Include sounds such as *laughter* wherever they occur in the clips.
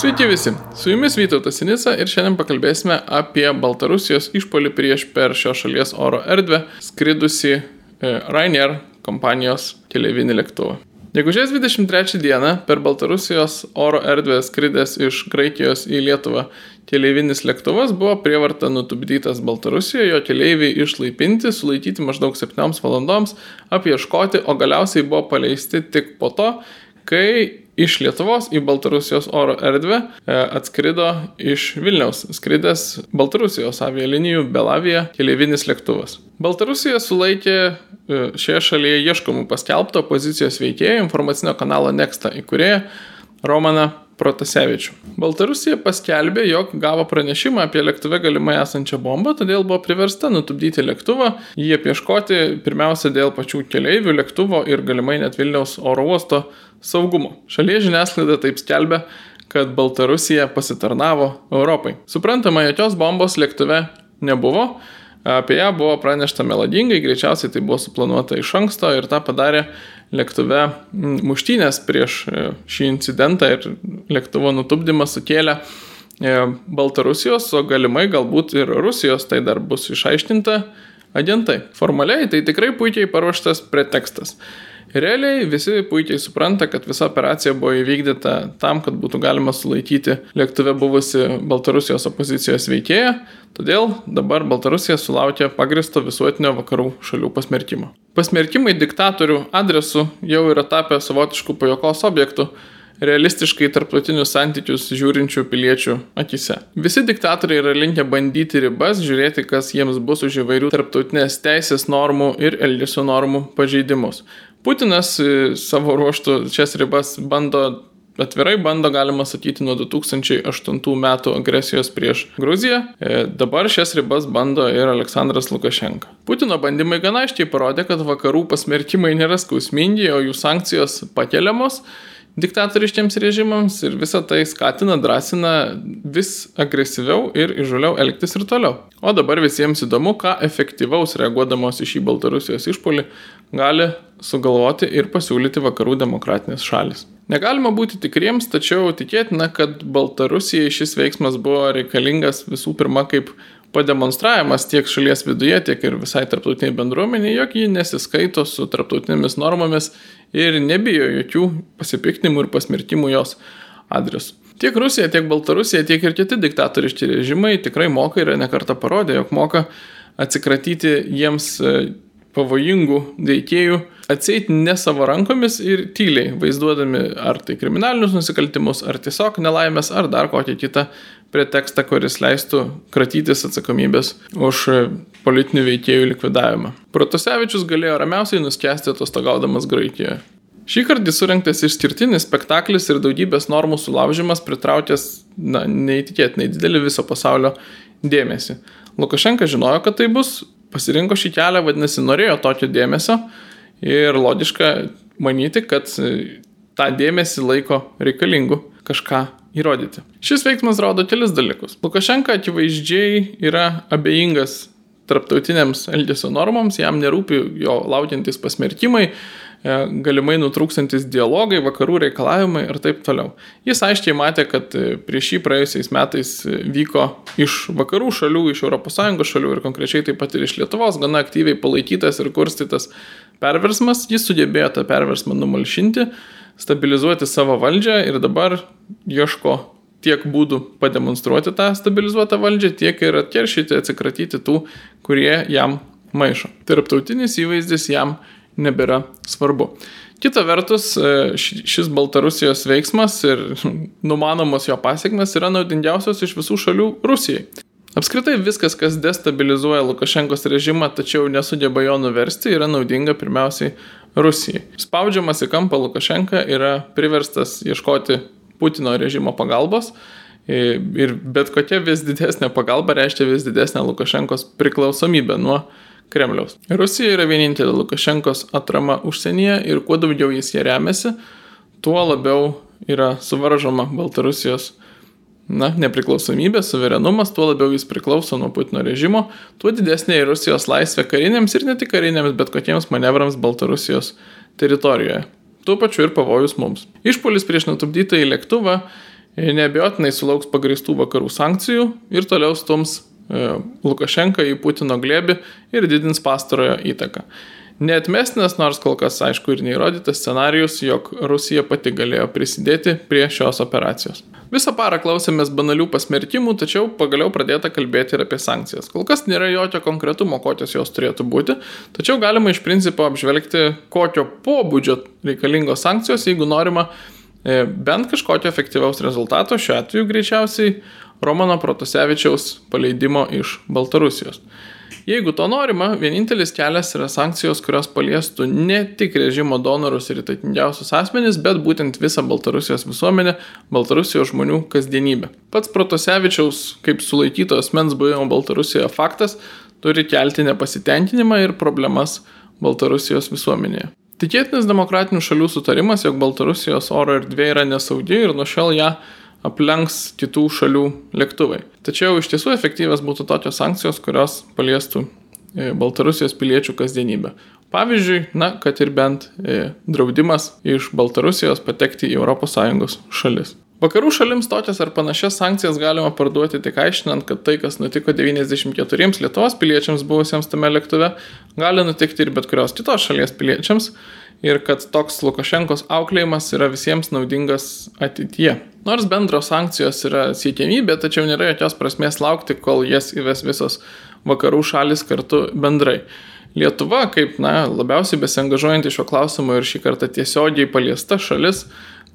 Sveiki visi, su jumis Vytautas Sinisa ir šiandien pakalbėsime apie Baltarusijos išpolį prieš per šios šalies oro erdvę skridusi e, Ryanair kompanijos keleivinį lėktuvą. Gegužės 23 dieną per Baltarusijos oro erdvę skridęs iš Graikijos į Lietuvą keleivinis lėktuvas buvo prievarta nutupdytas Baltarusijoje, jo keleiviai išlaipinti, sulaikyti maždaug 7 valandoms, apieškoti, o galiausiai buvo paleisti tik po to, kai iš Lietuvos į Baltarusijos oro erdvę e, atskrido iš Vilniaus skridęs Baltarusijos avialinijų Belavija keleivinis lėktuvas. Baltarusija sulaikė e, šioje šalyje ieškomų paskelbto opozicijos veikėjų informacinio kanalo Nexta įkūrėją Romaną Protasevičių. Baltarusija paskelbė, jog gavo pranešimą apie lėktuve galimai esančią bombą, todėl buvo priversta nutupdyti lėktuvą, jį apieškoti pirmiausia dėl pačių keleivių lėktuvo ir galimai net Vilniaus oro uosto saugumo. Šalies žiniasklaida taip skelbia, kad Baltarusija pasitarnavo Europai. Suprantama, jokios bombos lėktuve nebuvo, Apie ją buvo pranešta melodingai, greičiausiai tai buvo suplanuota iš anksto ir tą padarė lėktuve muštynės prieš e, šį incidentą ir lėktuvo nutupdymą sukėlė e, Baltarusijos, o galimai galbūt ir Rusijos, tai dar bus išaiškinta agentai. Formaliai tai tikrai puikiai paruoštas pretekstas. Realiai visi puikiai supranta, kad visa operacija buvo įvykdyta tam, kad būtų galima sulaikyti lėktuve buvusi Baltarusijos opozicijos veikėją, todėl dabar Baltarusija sulaukia pagristo visuotinio vakarų šalių pasmerkimo. Pasmerkimai diktatorių adresu jau yra tapę savotiškų pajokos objektų realistiškai tarptautinius santykius žiūrinčių piliečių akise. Visi diktatoriai yra linkę bandyti ribas, žiūrėti, kas jiems bus už įvairių tarptautinės teisės normų ir elgesio normų pažeidimus. Putinas e, savo ruoštų šias ribas bando atvirai bando, galima sakyti, nuo 2008 metų agresijos prieš Gruziją. E, dabar šias ribas bando ir Aleksandras Lukašenka. Putino bandymai gana aiškiai parodė, kad vakarų pasmerkimai nėra skausmingi, o jų sankcijos pakeliamos diktatoriškiams režimams ir visą tai skatina, drąsina vis agresyviau ir įžuliau elgtis ir toliau. O dabar visiems įdomu, ką efektyvaus reaguodamos į šį Baltarusijos išpolį gali sugalvoti ir pasiūlyti vakarų demokratinės šalis. Negalima būti tikriems, tačiau tikėtina, kad Baltarusijai šis veiksmas buvo reikalingas visų pirma kaip pademonstravimas tiek šalies viduje, tiek ir visai tarptautiniai bendruomeniai, jog ji nesiskaito su tarptautinėmis normomis ir nebijo jokių pasipiktinimų ir pasmerkimų jos adresu. Tiek Rusija, tiek Baltarusija, tiek ir kiti diktatoriški režimai tikrai moka ir nekarta parodė, jog moka atsikratyti jiems pavojingų veikėjų, atseit ne savo rankomis ir tyliai vaizduodami ar tai kriminalinius nusikaltimus, ar tiesiog nelaimės, ar dar kokią kitą pretekstą, kuris leistų kratytis atsakomybės už politinių veikėjų likvidavimą. Protasevičius galėjo ramiausiai nuskesti atostogaudamas Graikijoje. Šį kartą surinktas išskirtinis spektaklis ir daugybės normų sulaužimas pritraukęs, na, neįtikėtinai didelį viso pasaulio dėmesį. Lukašenka žinojo, kad tai bus, pasirinko šį kelią, vadinasi, norėjo tokio dėmesio ir logiška manyti, kad tą dėmesį laiko reikalingu kažką įrodyti. Šis veiksmas rodo kelis dalykus. Lukašenka akivaizdžiai yra abejingas tarptautiniams elgesio normoms, jam nerūpi jo laukiantis pasmerkimai, e, galimai nutrūkstantis dialogai, vakarų reikalavimai ir taip toliau. Jis aiškiai matė, kad e, prieš jį praėjusiais metais e, vyko iš vakarų šalių, iš ES šalių ir konkrečiai taip pat ir iš Lietuvos gana aktyviai palaikytas ir kurstytas perversmas, jis sugebėjo tą perversmą numalšinti stabilizuoti savo valdžią ir dabar ieško tiek būdų pademonstruoti tą stabilizuotą valdžią, tiek ir atkeršyti, atsikratyti tų, kurie jam maišo. Tarptautinis įvaizdis jam nebėra svarbu. Kita vertus, e, šis Baltarusijos veiksmas ir *laughs* numanomos jo pasiekmes yra naudingiausios iš visų šalių Rusijai. Apskritai viskas, kas destabilizuoja Lukašenkos režimą, tačiau nesugeba jo nuversti, yra naudinga pirmiausiai Rusijai. Spaudžiamas į kampą Lukašenka yra priverstas ieškoti Putino režimo pagalbos ir bet kokia vis didesnė pagalba reiškia vis didesnę Lukašenkos priklausomybę nuo Kremliaus. Rusija yra vienintelė Lukašenkos atrama užsienyje ir kuo daugiau jis ją remiasi, tuo labiau yra suvaržoma Baltarusijos na, nepriklausomybė, suverenumas, tuo labiau jis priklauso nuo Putino režimo, tuo didesnė ir Rusijos laisvė kariniams ir ne tik kariniams, bet kokiems manevrams Baltarusijos teritorijoje. Tuo pačiu ir pavojus mums. Išpolis prieš nutupdytą į lėktuvą neabejotinai sulauks pagristų vakarų sankcijų ir toliau stums Lukašenka į Putino glėbį ir didins pastarojo įtaką. Neatmestinas, nors kol kas aišku ir neįrodytas scenarius, jog Rusija pati galėjo prisidėti prie šios operacijos. Visą parą klausėmės banalių pasmerkimų, tačiau pagaliau pradėta kalbėti ir apie sankcijas. Kol kas nėra jokio konkretumo, kokios jos turėtų būti, tačiau galima iš principo apžvelgti, kokio pobūdžio reikalingos sankcijos, jeigu norima e, bent kažkokio efektyvaus rezultato, šiuo atveju greičiausiai Romano Protasevičiaus paleidimo iš Baltarusijos. Jeigu to norima, vienintelis kelias yra sankcijos, kurios paliestų ne tik režimo donorus ir įtakingiausius asmenys, bet būtent visą Baltarusijos visuomenę, Baltarusijos žmonių kasdienybę. Pats Protosevičiaus kaip sulaikyto asmens buvimo Baltarusijoje faktas turi kelti nepasitenkinimą ir problemas Baltarusijos visuomenėje. Tikėtinas demokratinių šalių sutarimas, jog Baltarusijos oro erdvė yra nesaugi ir nuo šiol ją aplenks kitų šalių lėktuvai. Tačiau iš tiesų efektyvės būtų tokios sankcijos, kurios paliestų e, Baltarusijos piliečių kasdienybę. Pavyzdžiui, na, kad ir bent e, draudimas iš Baltarusijos patekti į ES šalis. Vakarų šalims tokias ar panašias sankcijas galima parduoti tik aiškinant, kad tai, kas nutiko 94 Lietuvos piliečiams buvusiems tame lėktuve, gali nutikti ir bet kurios kitos šalies piliečiams ir kad toks Lukašenkos auklėjimas yra visiems naudingas ateityje. Nors bendros sankcijos yra siekiamybė, tačiau nėra jokios prasmės laukti, kol jas įves visos vakarų šalis kartu bendrai. Lietuva, kaip na, labiausiai besiangažuojanti šiuo klausimu ir šį kartą tiesiogiai paliesta šalis,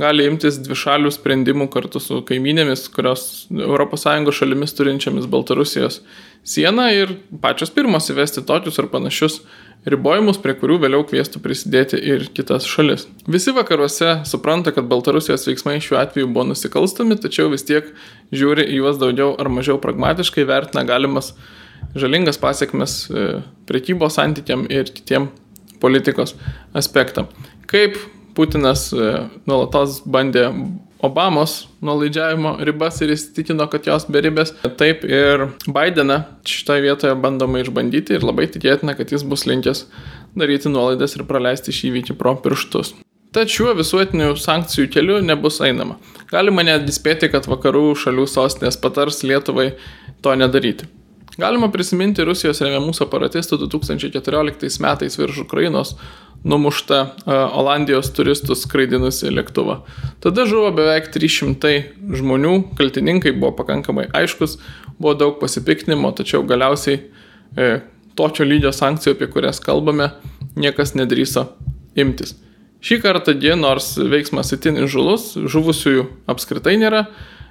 gali imtis dvišalių sprendimų kartu su kaiminėmis, kurios ES šalimis turinčiamis Baltarusijos sieną ir pačios pirmos įvesti tokius ar panašius ribojimus, prie kurių vėliau kvieštų prisidėti ir kitas šalis. Visi vakaruose supranta, kad Baltarusijos veiksmai šiuo atveju buvo nusikalstami, tačiau vis tiek žiūri į juos daugiau ar mažiau pragmatiškai, vertina galimas žalingas pasiekmes e, prekybos santykiam ir kitiem politikos aspektam. Kaip Putinas e, nuolatos bandė Obamos nuolaidžiavimo ribas ir įsitikino, kad jos beribės. Taip ir Bideną šitoje vietoje bandoma išbandyti ir labai tikėtina, kad jis bus linkęs daryti nuolaidas ir praleisti šį įvykį pro pirštus. Tačiau visuotinių sankcijų keliu nebus einama. Galima netgi spėti, kad vakarų šalių sostinės patars Lietuvai to nedaryti. Galima prisiminti Rusijos remiamų separatistų 2014 metais virš Ukrainos numuštą uh, Olandijos turistus skraidinusi lėktuvą. Tada žuvo beveik 300 žmonių, kaltininkai buvo pakankamai aiškus, buvo daug pasipiktinimo, tačiau galiausiai e, tokio lygio sankcijų, apie kurias kalbame, niekas nedrįso imtis. Šį kartą die, nors veiksmas itin žulus, žuvusiųjų apskritai nėra,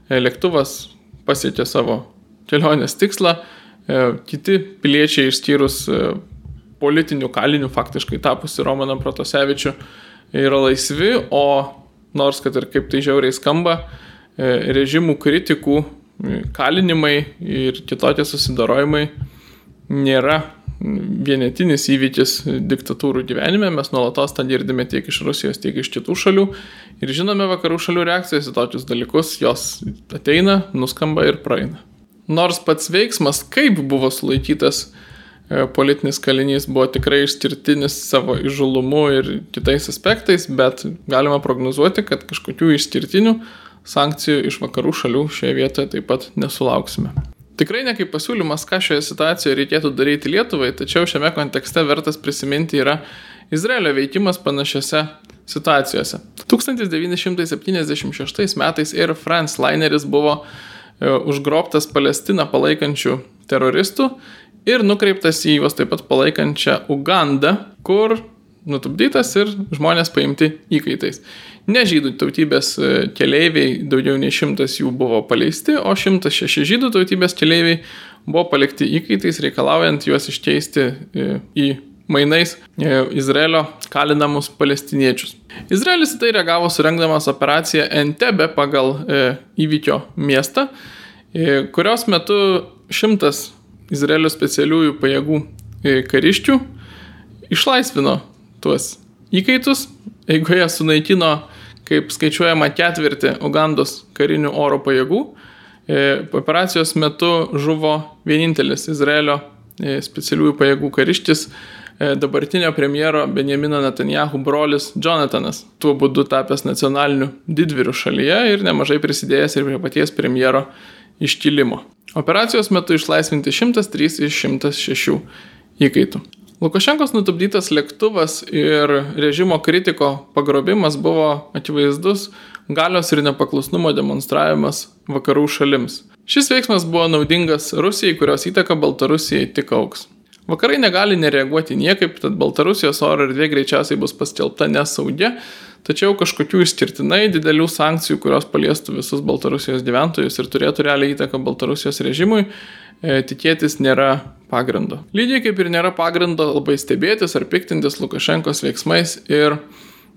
e, lėktuvas pasiekė savo kelionės tikslą, e, kiti piliečiai išskyrus politinių kalinių faktiškai tapusi Romaną Protosevičių yra laisvi, o nors kad ir kaip tai žiauriai skamba, e, režimų kritikų e, kalinimai ir kitokie susidarojimai nėra vienetinis įvykis diktatūrų gyvenime, mes nuolatos tą girdime tiek iš Rusijos, tiek iš kitų šalių. Ir žinome vakarų šalių reakcijas į tokius dalykus, jos ateina, nuskamba ir praeina. Nors pats veiksmas, kaip buvo sulaikytas politinis kalinys buvo tikrai išskirtinis savo įžulumu ir kitais aspektais, bet galima prognozuoti, kad kažkokių išskirtinių sankcijų iš vakarų šalių šioje vietoje taip pat nesulauksime. Tikrai ne kaip pasiūlymas, ką šioje situacijoje reikėtų daryti Lietuvai, tačiau šiame kontekste vertas prisiminti yra Izraelio veikimas panašiose situacijose. 1976 metais Air France lineris buvo e, užgrobtas Palestiną palaikančių teroristų ir nukreiptas į juos taip pat palaikančią Ugandą, kur nutupdytas ir žmonės paimti įkaitais. Ne žydų tautybės e, keleiviai, daugiau nei šimtas jų buvo paleisti, o 106 žydų tautybės keleiviai buvo palikti įkaitais, reikalaujant juos iškeisti e, į mainais e, Izraelio kalinamus palestiniečius. Izraelis į tai reagavo surengdamas operaciją Entebe pagal įvykio miestą, kurios metu šimtas Izraelio specialiųjų pajėgų e, kariščių išlaisvino tuos įkaitus, eigoje sunaikino, kaip skaičiuojama, ketvirtį Ugandos karinių oro pajėgų. E, operacijos metu žuvo vienintelis Izraelio e, specialiųjų pajėgų karištis dabartinio premjero Benjamino Netanyahu brolis Jonathanas, tuo būdu tapęs nacionaliniu didvyriu šalyje ir nemažai prisidėjęs ir prie paties premjero iškilimo. Operacijos metu išlaisvinti 103 iš 106 įkaitų. Lukašenkos nutupdytas lėktuvas ir režimo kritiko pagrobimas buvo akivaizdus galios ir nepaklusnumo demonstravimas vakarų šalims. Šis veiksmas buvo naudingas Rusijai, kurios įtaka Baltarusijai tik auks. Vakarai negali nereaguoti niekaip, tad Baltarusijos oro erdvė greičiausiai bus paskelbta nesaugia, tačiau kažkokių išskirtinai didelių sankcijų, kurios paliestų visus Baltarusijos gyventojus ir turėtų realią įtaką Baltarusijos režimui, e, tikėtis nėra pagrindo. Lygiai kaip ir nėra pagrindo labai stebėtis ar piktintis Lukašenkos veiksmais ir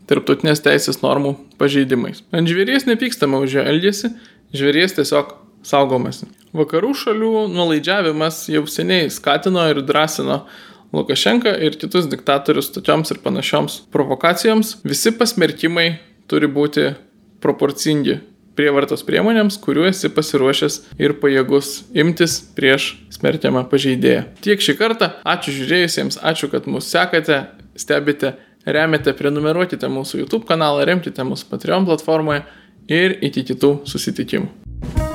tarptautinės teisės normų pažeidimais. Ant žvėries nepykstama už jo elgesį, žvėries tiesiog saugomasi. Vakarų šalių nuolaidžiavimas jau seniai skatino ir drąsino Lukašenką ir kitus diktatorius tokioms ir panašioms provokacijoms. Visi pasmerkimai turi būti proporcingi prievartos priemonėms, kuriuo esi pasiruošęs ir pajėgus imtis prieš smerkiamą pažeidėją. Tiek šį kartą, ačiū žiūrėjusiems, ačiū, kad mūsų sekate, stebite, remiate, prenumeruokite mūsų YouTube kanalą, remkite mūsų Patreon platformoje ir iki kitų susitikimų.